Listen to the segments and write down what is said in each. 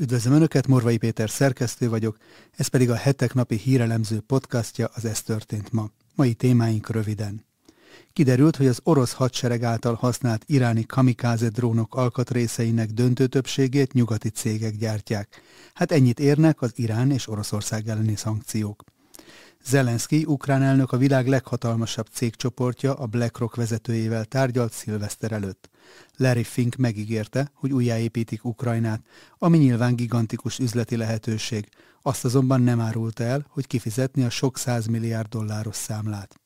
Üdvözlöm Önöket, Morvai Péter szerkesztő vagyok, ez pedig a hetek napi hírelemző podcastja, az Ez történt ma. Mai témáink röviden. Kiderült, hogy az orosz hadsereg által használt iráni kamikáze drónok alkatrészeinek döntő többségét nyugati cégek gyártják. Hát ennyit érnek az Irán és Oroszország elleni szankciók. Zelenszky, ukrán elnök a világ leghatalmasabb cégcsoportja a BlackRock vezetőjével tárgyalt szilveszter előtt. Larry Fink megígérte, hogy újjáépítik Ukrajnát, ami nyilván gigantikus üzleti lehetőség, azt azonban nem árulta el, hogy kifizetni a sok milliárd dolláros számlát.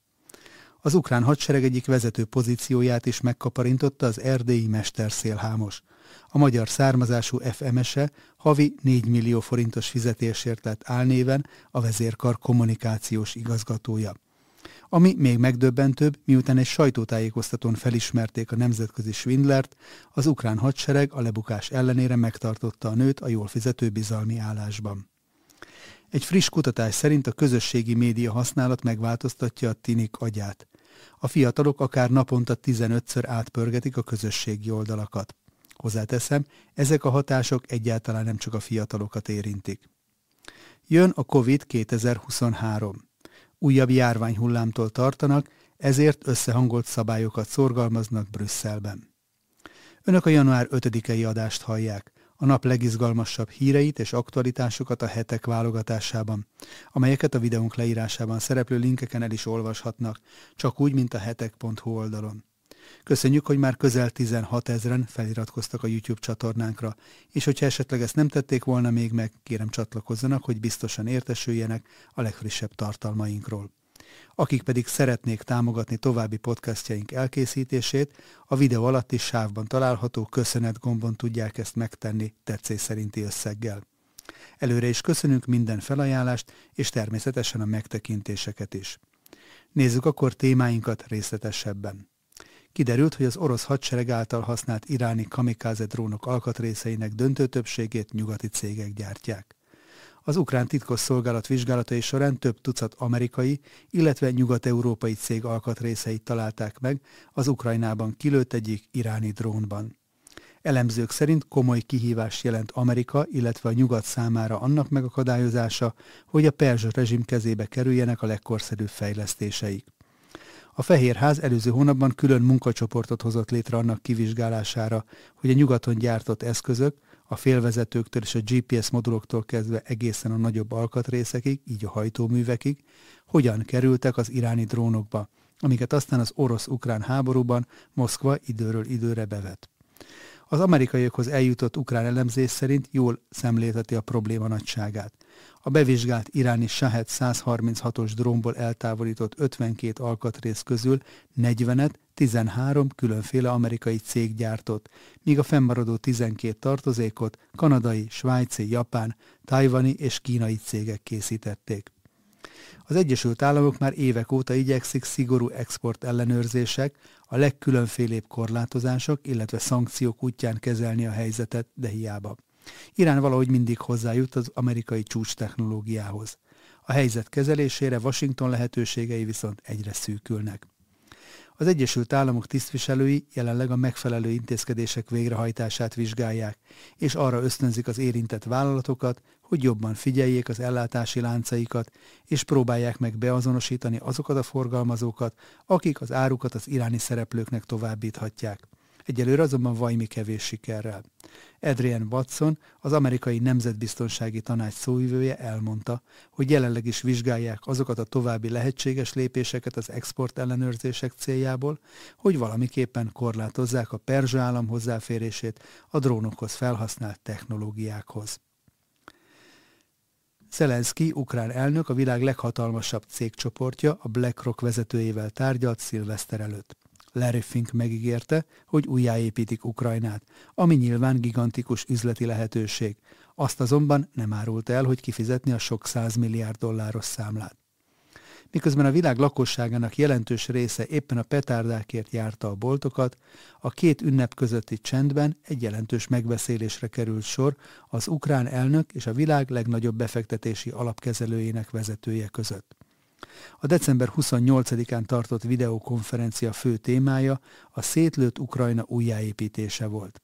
Az ukrán hadsereg egyik vezető pozícióját is megkaparintotta az erdélyi mesterszélhámos. A magyar származású FMS-e havi 4 millió forintos fizetésért lett álnéven a vezérkar kommunikációs igazgatója. Ami még megdöbbentőbb, miután egy sajtótájékoztatón felismerték a nemzetközi svindlert, az ukrán hadsereg a lebukás ellenére megtartotta a nőt a jól fizető bizalmi állásban. Egy friss kutatás szerint a közösségi média használat megváltoztatja a tinik agyát. A fiatalok akár naponta 15-ször átpörgetik a közösségi oldalakat. Hozzáteszem, ezek a hatások egyáltalán nem csak a fiatalokat érintik. Jön a COVID 2023. Újabb járványhullámtól tartanak, ezért összehangolt szabályokat szorgalmaznak Brüsszelben. Önök a január 5-i adást hallják, a nap legizgalmasabb híreit és aktualitásokat a hetek válogatásában, amelyeket a videónk leírásában szereplő linkeken el is olvashatnak, csak úgy, mint a hetek.hu oldalon. Köszönjük, hogy már közel 16 ezeren feliratkoztak a YouTube csatornánkra, és hogyha esetleg ezt nem tették volna még meg, kérem csatlakozzanak, hogy biztosan értesüljenek a legfrissebb tartalmainkról. Akik pedig szeretnék támogatni további podcastjaink elkészítését, a videó alatti sávban található köszönet gombon tudják ezt megtenni tetszés szerinti összeggel. Előre is köszönünk minden felajánlást, és természetesen a megtekintéseket is. Nézzük akkor témáinkat részletesebben. Kiderült, hogy az orosz hadsereg által használt iráni kamikáze drónok alkatrészeinek döntő többségét nyugati cégek gyártják. Az ukrán titkos szolgálat vizsgálatai során több tucat amerikai, illetve nyugat-európai cég alkatrészeit találták meg az Ukrajnában kilőtt egyik iráni drónban. Elemzők szerint komoly kihívás jelent Amerika, illetve a nyugat számára annak megakadályozása, hogy a perzsa rezsim kezébe kerüljenek a legkorszerűbb fejlesztéseik. A Fehérház előző hónapban külön munkacsoportot hozott létre annak kivizsgálására, hogy a nyugaton gyártott eszközök, a félvezetőktől és a GPS moduloktól kezdve egészen a nagyobb alkatrészekig, így a hajtóművekig, hogyan kerültek az iráni drónokba, amiket aztán az orosz-ukrán háborúban Moszkva időről időre bevet. Az amerikaiakhoz eljutott ukrán elemzés szerint jól szemlélteti a probléma nagyságát. A bevizsgált iráni Shahed 136-os drónból eltávolított 52 alkatrész közül 40-et 13 különféle amerikai cég gyártott, míg a fennmaradó 12 tartozékot kanadai, svájci, japán, tajvani és kínai cégek készítették. Az Egyesült Államok már évek óta igyekszik szigorú export ellenőrzések, a legkülönfélébb korlátozások, illetve szankciók útján kezelni a helyzetet, de hiába. Irán valahogy mindig hozzájut az amerikai csúcs technológiához. A helyzet kezelésére Washington lehetőségei viszont egyre szűkülnek. Az Egyesült Államok tisztviselői jelenleg a megfelelő intézkedések végrehajtását vizsgálják, és arra ösztönzik az érintett vállalatokat, hogy jobban figyeljék az ellátási láncaikat, és próbálják meg beazonosítani azokat a forgalmazókat, akik az árukat az iráni szereplőknek továbbíthatják. Egyelőre azonban vajmi kevés sikerrel. Adrian Watson, az amerikai nemzetbiztonsági tanács szóvivője elmondta, hogy jelenleg is vizsgálják azokat a további lehetséges lépéseket az export ellenőrzések céljából, hogy valamiképpen korlátozzák a perzsa állam hozzáférését a drónokhoz felhasznált technológiákhoz. Zelenszky, ukrán elnök, a világ leghatalmasabb cégcsoportja, a BlackRock vezetőjével tárgyalt szilveszter előtt. Larry Fink megígérte, hogy újjáépítik Ukrajnát, ami nyilván gigantikus üzleti lehetőség. Azt azonban nem árult el, hogy kifizetni a sok milliárd dolláros számlát. Miközben a világ lakosságának jelentős része éppen a petárdákért járta a boltokat, a két ünnep közötti csendben egy jelentős megbeszélésre került sor az ukrán elnök és a világ legnagyobb befektetési alapkezelőjének vezetője között. A december 28-án tartott videokonferencia fő témája a szétlőtt Ukrajna újjáépítése volt.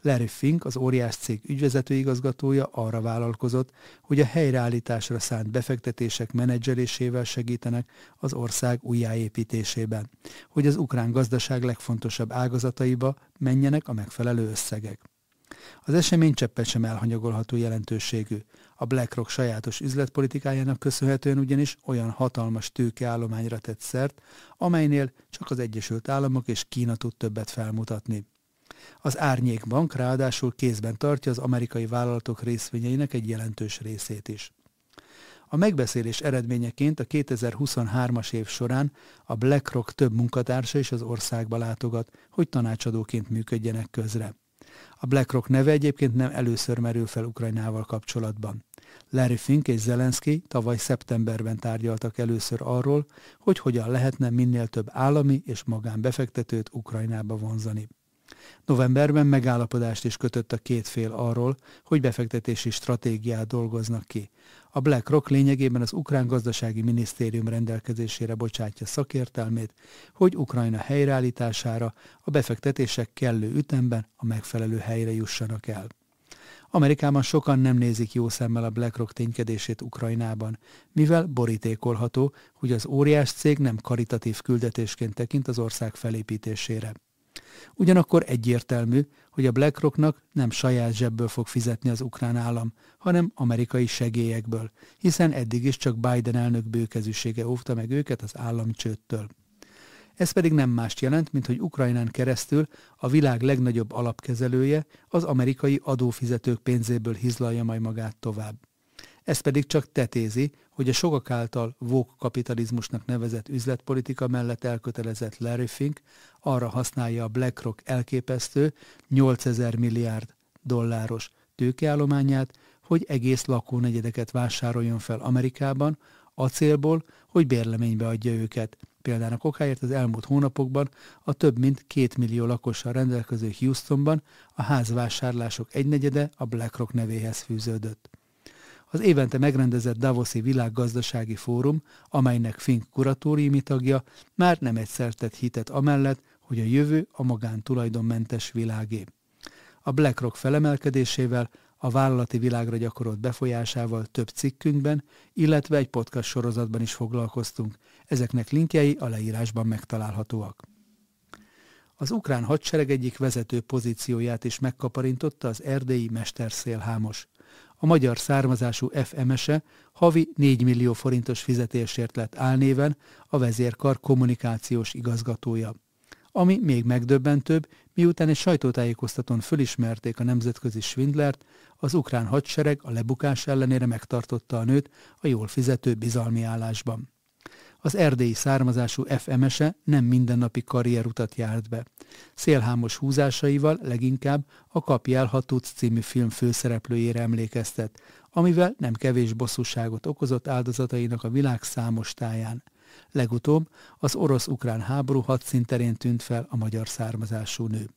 Larry Fink, az óriás cég ügyvezető igazgatója arra vállalkozott, hogy a helyreállításra szánt befektetések menedzselésével segítenek az ország újjáépítésében, hogy az ukrán gazdaság legfontosabb ágazataiba menjenek a megfelelő összegek. Az esemény cseppet sem elhanyagolható jelentőségű. A BlackRock sajátos üzletpolitikájának köszönhetően ugyanis olyan hatalmas tőkeállományra tett szert, amelynél csak az Egyesült Államok és Kína tud többet felmutatni. Az Árnyékbank ráadásul kézben tartja az amerikai vállalatok részvényeinek egy jelentős részét is. A megbeszélés eredményeként a 2023-as év során a BlackRock több munkatársa is az országba látogat, hogy tanácsadóként működjenek közre. A BlackRock neve egyébként nem először merül fel Ukrajnával kapcsolatban. Larry Fink és Zelensky tavaly szeptemberben tárgyaltak először arról, hogy hogyan lehetne minél több állami és magánbefektetőt Ukrajnába vonzani. Novemberben megállapodást is kötött a két fél arról, hogy befektetési stratégiát dolgoznak ki. A BlackRock lényegében az ukrán gazdasági minisztérium rendelkezésére bocsátja szakértelmét, hogy Ukrajna helyreállítására a befektetések kellő ütemben a megfelelő helyre jussanak el. Amerikában sokan nem nézik jó szemmel a BlackRock ténykedését Ukrajnában, mivel borítékolható, hogy az óriás cég nem karitatív küldetésként tekint az ország felépítésére. Ugyanakkor egyértelmű, hogy a BlackRocknak nem saját zsebből fog fizetni az ukrán állam, hanem amerikai segélyekből, hiszen eddig is csak Biden elnök bőkezűsége óvta meg őket az államcsőttől. Ez pedig nem mást jelent, mint hogy Ukrajnán keresztül a világ legnagyobb alapkezelője az amerikai adófizetők pénzéből hizlalja majd magát tovább. Ez pedig csak tetézi, hogy a sokak által vók kapitalizmusnak nevezett üzletpolitika mellett elkötelezett Larry Fink arra használja a BlackRock elképesztő 8000 milliárd dolláros tőkeállományát, hogy egész lakónegyedeket vásároljon fel Amerikában, a célból, hogy bérleménybe adja őket. Például a kokáért az elmúlt hónapokban a több mint két millió lakossal rendelkező Houstonban a házvásárlások egynegyede a BlackRock nevéhez fűződött az évente megrendezett Davoszi Világgazdasági Fórum, amelynek Fink kuratóriumi tagja, már nem egyszer tett hitet amellett, hogy a jövő a magántulajdonmentes világé. A BlackRock felemelkedésével, a vállalati világra gyakorolt befolyásával több cikkünkben, illetve egy podcast sorozatban is foglalkoztunk. Ezeknek linkjei a leírásban megtalálhatóak. Az ukrán hadsereg egyik vezető pozícióját is megkaparintotta az erdélyi mesterszélhámos a magyar származású FMS-e havi 4 millió forintos fizetésért lett álnéven a vezérkar kommunikációs igazgatója. Ami még megdöbbentőbb, miután egy sajtótájékoztatón fölismerték a nemzetközi svindlert, az ukrán hadsereg a lebukás ellenére megtartotta a nőt a jól fizető bizalmi állásban. Az erdélyi származású FMS-e nem mindennapi karrierutat járt be. Szélhámos húzásaival leginkább a Kapjál Hatúc című film főszereplőjére emlékeztet, amivel nem kevés bosszúságot okozott áldozatainak a világ számos táján. Legutóbb az orosz-ukrán háború hadszinterén tűnt fel a magyar származású nő.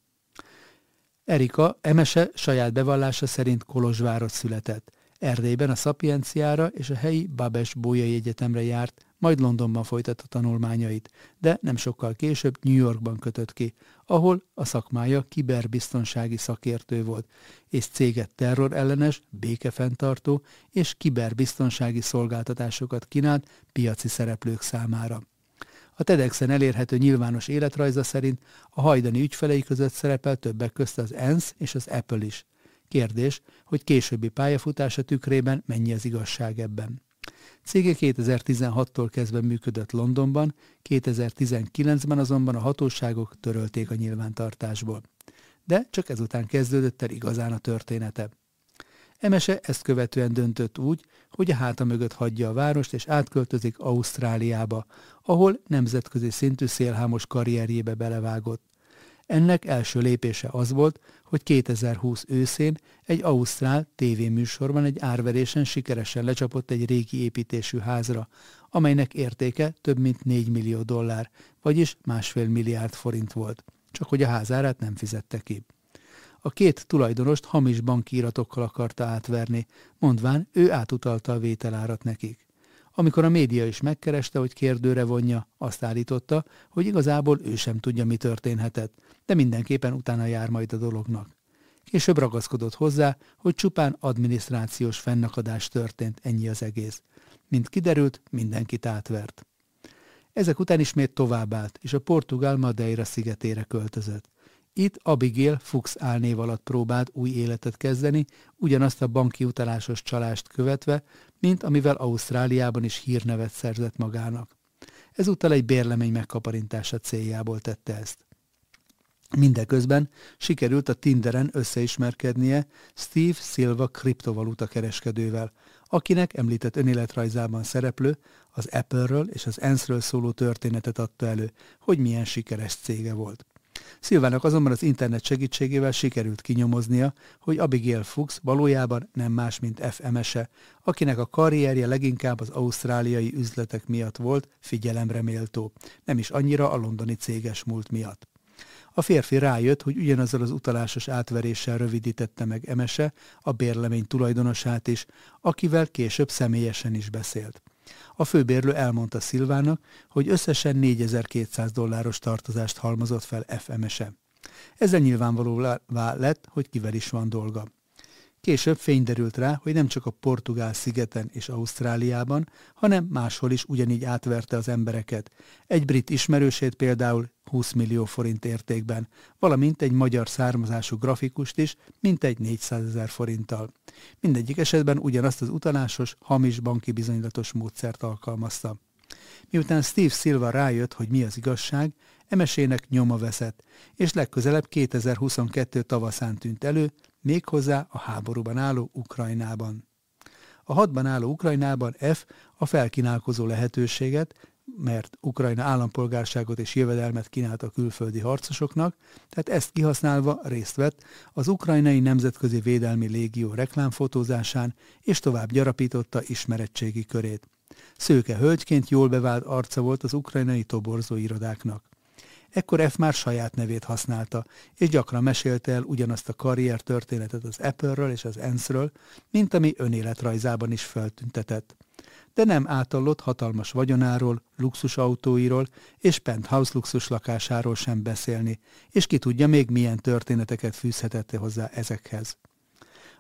Erika Emese saját bevallása szerint Kolozsvárot született. Erdélyben a Szapienciára és a helyi Babes Bójai Egyetemre járt, majd Londonban folytatta tanulmányait, de nem sokkal később New Yorkban kötött ki, ahol a szakmája kiberbiztonsági szakértő volt, és céget terrorellenes, békefenntartó és kiberbiztonsági szolgáltatásokat kínált piaci szereplők számára. A TEDxen elérhető nyilvános életrajza szerint a hajdani ügyfelei között szerepel többek közt az ENSZ és az Apple is. Kérdés, hogy későbbi pályafutása tükrében mennyi az igazság ebben. Cége 2016-tól kezdve működött Londonban, 2019-ben azonban a hatóságok törölték a nyilvántartásból. De csak ezután kezdődött el igazán a története. Emese ezt követően döntött úgy, hogy a háta mögött hagyja a várost és átköltözik Ausztráliába, ahol nemzetközi szintű szélhámos karrierjébe belevágott. Ennek első lépése az volt, hogy 2020 őszén egy ausztrál tévéműsorban egy árverésen sikeresen lecsapott egy régi építésű házra, amelynek értéke több mint 4 millió dollár, vagyis másfél milliárd forint volt, csak hogy a házárát nem fizette ki. A két tulajdonost hamis bankíratokkal akarta átverni, mondván ő átutalta a vételárat nekik. Amikor a média is megkereste, hogy kérdőre vonja, azt állította, hogy igazából ő sem tudja, mi történhetett, de mindenképpen utána jár majd a dolognak. Később ragaszkodott hozzá, hogy csupán adminisztrációs fennakadás történt, ennyi az egész. Mint kiderült, mindenkit átvert. Ezek után ismét továbbált, és a portugál Madeira szigetére költözött. Itt Abigail Fuchs álnév alatt próbált új életet kezdeni, ugyanazt a banki utalásos csalást követve, mint amivel Ausztráliában is hírnevet szerzett magának. Ezúttal egy bérlemény megkaparintása céljából tette ezt. Mindeközben sikerült a Tinderen összeismerkednie Steve Silva kriptovaluta kereskedővel, akinek említett önéletrajzában szereplő, az Apple-ről és az ENSZ-ről szóló történetet adta elő, hogy milyen sikeres cége volt. Szilvának azonban az internet segítségével sikerült kinyomoznia, hogy Abigail Fuchs valójában nem más, mint FMS-e, akinek a karrierje leginkább az ausztráliai üzletek miatt volt figyelemre méltó, nem is annyira a londoni céges múlt miatt. A férfi rájött, hogy ugyanazzal az utalásos átveréssel rövidítette meg Emese, a bérlemény tulajdonosát is, akivel később személyesen is beszélt. A főbérlő elmondta Szilvának, hogy összesen 4200 dolláros tartozást halmozott fel FMS-e. Ezzel nyilvánvalóvá lett, hogy kivel is van dolga. Később fény derült rá, hogy nem csak a portugál szigeten és Ausztráliában, hanem máshol is ugyanígy átverte az embereket. Egy brit ismerősét például 20 millió forint értékben, valamint egy magyar származású grafikust is, mintegy 400 ezer forinttal. Mindegyik esetben ugyanazt az utalásos, hamis banki bizonylatos módszert alkalmazta. Miután Steve Silva rájött, hogy mi az igazság, emesének nyoma veszett, és legközelebb 2022 tavaszán tűnt elő, méghozzá a háborúban álló Ukrajnában. A hadban álló Ukrajnában F a felkínálkozó lehetőséget, mert Ukrajna állampolgárságot és jövedelmet kínált a külföldi harcosoknak, tehát ezt kihasználva részt vett az Ukrajnai Nemzetközi Védelmi Légió reklámfotózásán, és tovább gyarapította ismerettségi körét. Szőke hölgyként jól bevált arca volt az ukrajnai toborzó irodáknak. Ekkor F már saját nevét használta, és gyakran mesélte el ugyanazt a karrier történetet az Apple-ről és az ENSZ-ről, mint ami önéletrajzában is feltüntetett. De nem átallott hatalmas vagyonáról, luxusautóiról és penthouse luxus lakásáról sem beszélni, és ki tudja még milyen történeteket fűzhetette hozzá ezekhez.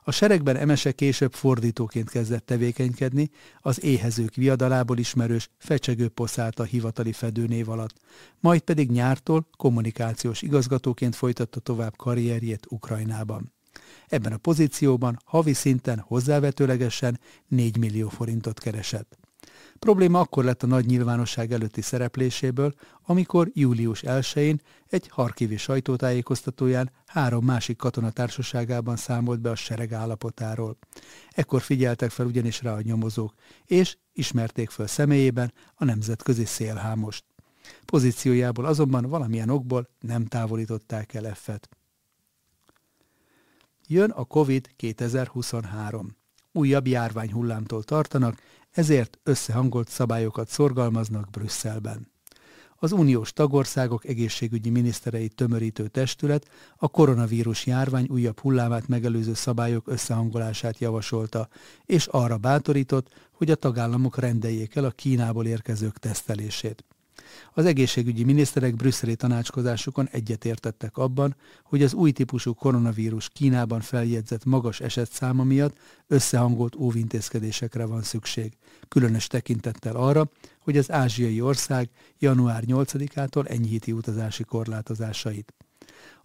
A seregben Emese később fordítóként kezdett tevékenykedni, az éhezők viadalából ismerős fecsegő poszált a hivatali fedőnév alatt, majd pedig nyártól kommunikációs igazgatóként folytatta tovább karrierjét Ukrajnában. Ebben a pozícióban havi szinten hozzávetőlegesen 4 millió forintot keresett. Probléma akkor lett a nagy nyilvánosság előtti szerepléséből, amikor július 1-én egy harkivi sajtótájékoztatóján három másik katonatársaságában számolt be a sereg állapotáról. Ekkor figyeltek fel ugyanis rá a nyomozók, és ismerték föl személyében a nemzetközi szélhámost. Pozíciójából azonban valamilyen okból nem távolították el effet. Jön a COVID 2023. Újabb járványhullámtól tartanak, ezért összehangolt szabályokat szorgalmaznak Brüsszelben. Az uniós tagországok egészségügyi miniszterei tömörítő testület a koronavírus járvány újabb hullámát megelőző szabályok összehangolását javasolta, és arra bátorított, hogy a tagállamok rendeljék el a Kínából érkezők tesztelését. Az egészségügyi miniszterek brüsszeli tanácskozásukon egyetértettek abban, hogy az új típusú koronavírus Kínában feljegyzett magas esetszáma miatt összehangolt óvintézkedésekre van szükség, különös tekintettel arra, hogy az ázsiai ország január 8-ától enyhíti utazási korlátozásait.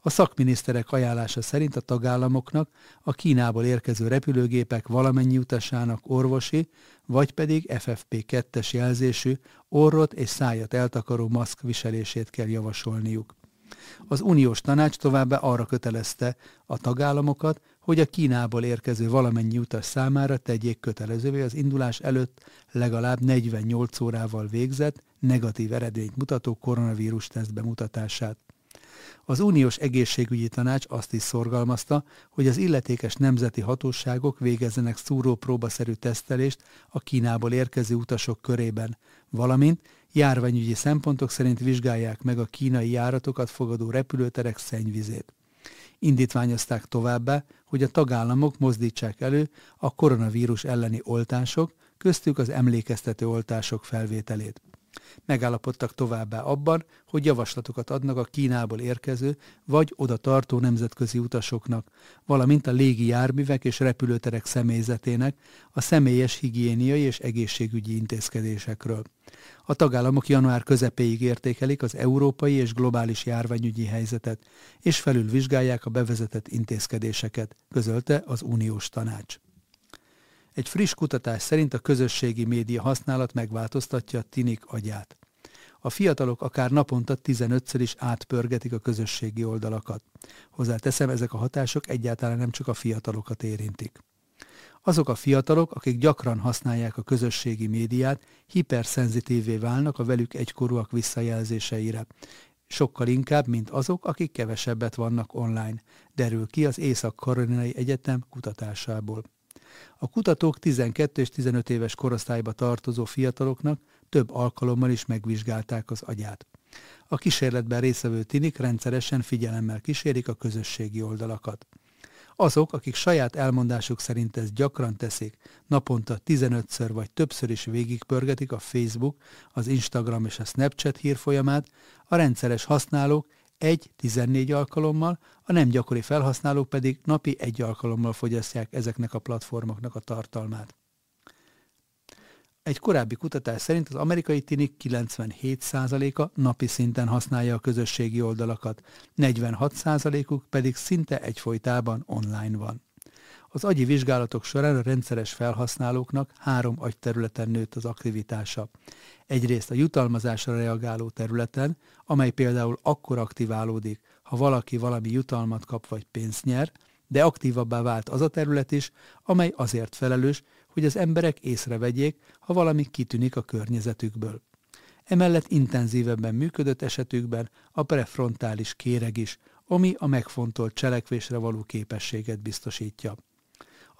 A szakminiszterek ajánlása szerint a tagállamoknak a Kínából érkező repülőgépek valamennyi utasának orvosi, vagy pedig FFP2-es jelzésű orrot és szájat eltakaró maszk viselését kell javasolniuk. Az uniós tanács továbbá arra kötelezte a tagállamokat, hogy a Kínából érkező valamennyi utas számára tegyék kötelezővé az indulás előtt legalább 48 órával végzett, negatív eredményt mutató koronavírus teszt bemutatását. Az uniós egészségügyi tanács azt is szorgalmazta, hogy az illetékes nemzeti hatóságok végezzenek szúró próbaszerű tesztelést a Kínából érkező utasok körében, valamint járványügyi szempontok szerint vizsgálják meg a kínai járatokat fogadó repülőterek szennyvizét. Indítványozták továbbá, hogy a tagállamok mozdítsák elő a koronavírus elleni oltások, köztük az emlékeztető oltások felvételét. Megállapodtak továbbá abban, hogy javaslatokat adnak a Kínából érkező vagy oda tartó nemzetközi utasoknak, valamint a légi járművek és repülőterek személyzetének a személyes higiéniai és egészségügyi intézkedésekről. A tagállamok január közepéig értékelik az európai és globális járványügyi helyzetet, és felülvizsgálják a bevezetett intézkedéseket, közölte az uniós tanács. Egy friss kutatás szerint a közösségi média használat megváltoztatja a tinik agyát. A fiatalok akár naponta 15-ször is átpörgetik a közösségi oldalakat. Hozzáteszem, ezek a hatások egyáltalán nem csak a fiatalokat érintik. Azok a fiatalok, akik gyakran használják a közösségi médiát, hiperszenzitívé válnak a velük egykorúak visszajelzéseire. Sokkal inkább, mint azok, akik kevesebbet vannak online, derül ki az Észak-Karolinai Egyetem kutatásából. A kutatók 12 és 15 éves korosztályba tartozó fiataloknak több alkalommal is megvizsgálták az agyát. A kísérletben részvevő tinik rendszeresen figyelemmel kísérik a közösségi oldalakat. Azok, akik saját elmondásuk szerint ezt gyakran teszik, naponta 15-ször vagy többször is végigpörgetik a Facebook, az Instagram és a Snapchat hírfolyamát, a rendszeres használók egy-14 alkalommal, a nem gyakori felhasználók pedig napi egy alkalommal fogyasztják ezeknek a platformoknak a tartalmát. Egy korábbi kutatás szerint az amerikai tinik 97%-a napi szinten használja a közösségi oldalakat, 46%-uk pedig szinte egyfolytában online van. Az agyi vizsgálatok során a rendszeres felhasználóknak három agyterületen nőtt az aktivitása. Egyrészt a jutalmazásra reagáló területen, amely például akkor aktiválódik, ha valaki valami jutalmat kap vagy pénzt nyer, de aktívabbá vált az a terület is, amely azért felelős, hogy az emberek észrevegyék, ha valami kitűnik a környezetükből. Emellett intenzívebben működött esetükben a prefrontális kéreg is, ami a megfontolt cselekvésre való képességet biztosítja.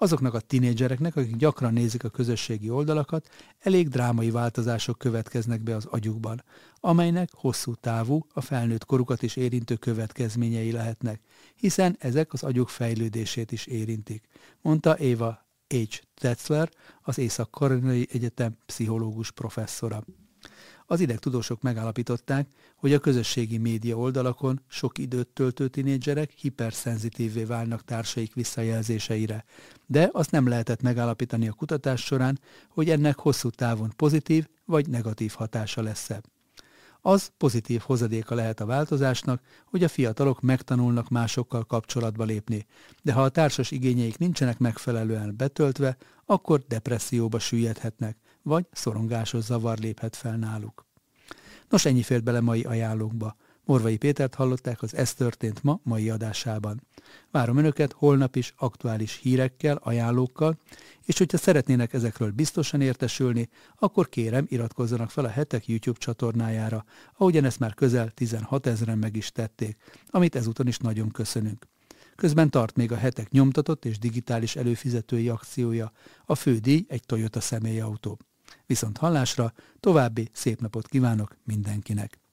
Azoknak a tinédzsereknek, akik gyakran nézik a közösségi oldalakat, elég drámai változások következnek be az agyukban, amelynek hosszú távú, a felnőtt korukat is érintő következményei lehetnek, hiszen ezek az agyuk fejlődését is érintik, mondta Éva H. Tetzler, az Észak-Karolinai Egyetem pszichológus professzora. Az idegtudósok megállapították, hogy a közösségi média oldalakon sok időt töltő tinédzserek hiperszenzitívvé válnak társaik visszajelzéseire, de azt nem lehetett megállapítani a kutatás során, hogy ennek hosszú távon pozitív vagy negatív hatása lesz-e. Az pozitív hozadéka lehet a változásnak, hogy a fiatalok megtanulnak másokkal kapcsolatba lépni, de ha a társas igényeik nincsenek megfelelően betöltve, akkor depresszióba süllyedhetnek, vagy szorongásos zavar léphet fel náluk. Nos, ennyi fért bele mai ajánlókba. Morvai Pétert hallották az Ez történt ma mai adásában. Várom Önöket holnap is aktuális hírekkel, ajánlókkal, és hogyha szeretnének ezekről biztosan értesülni, akkor kérem iratkozzanak fel a Hetek YouTube csatornájára, ahogyan ezt már közel 16 ezeren meg is tették, amit ezúton is nagyon köszönünk. Közben tart még a hetek nyomtatott és digitális előfizetői akciója, a fődíj egy Toyota személyautó. Viszont hallásra további szép napot kívánok mindenkinek!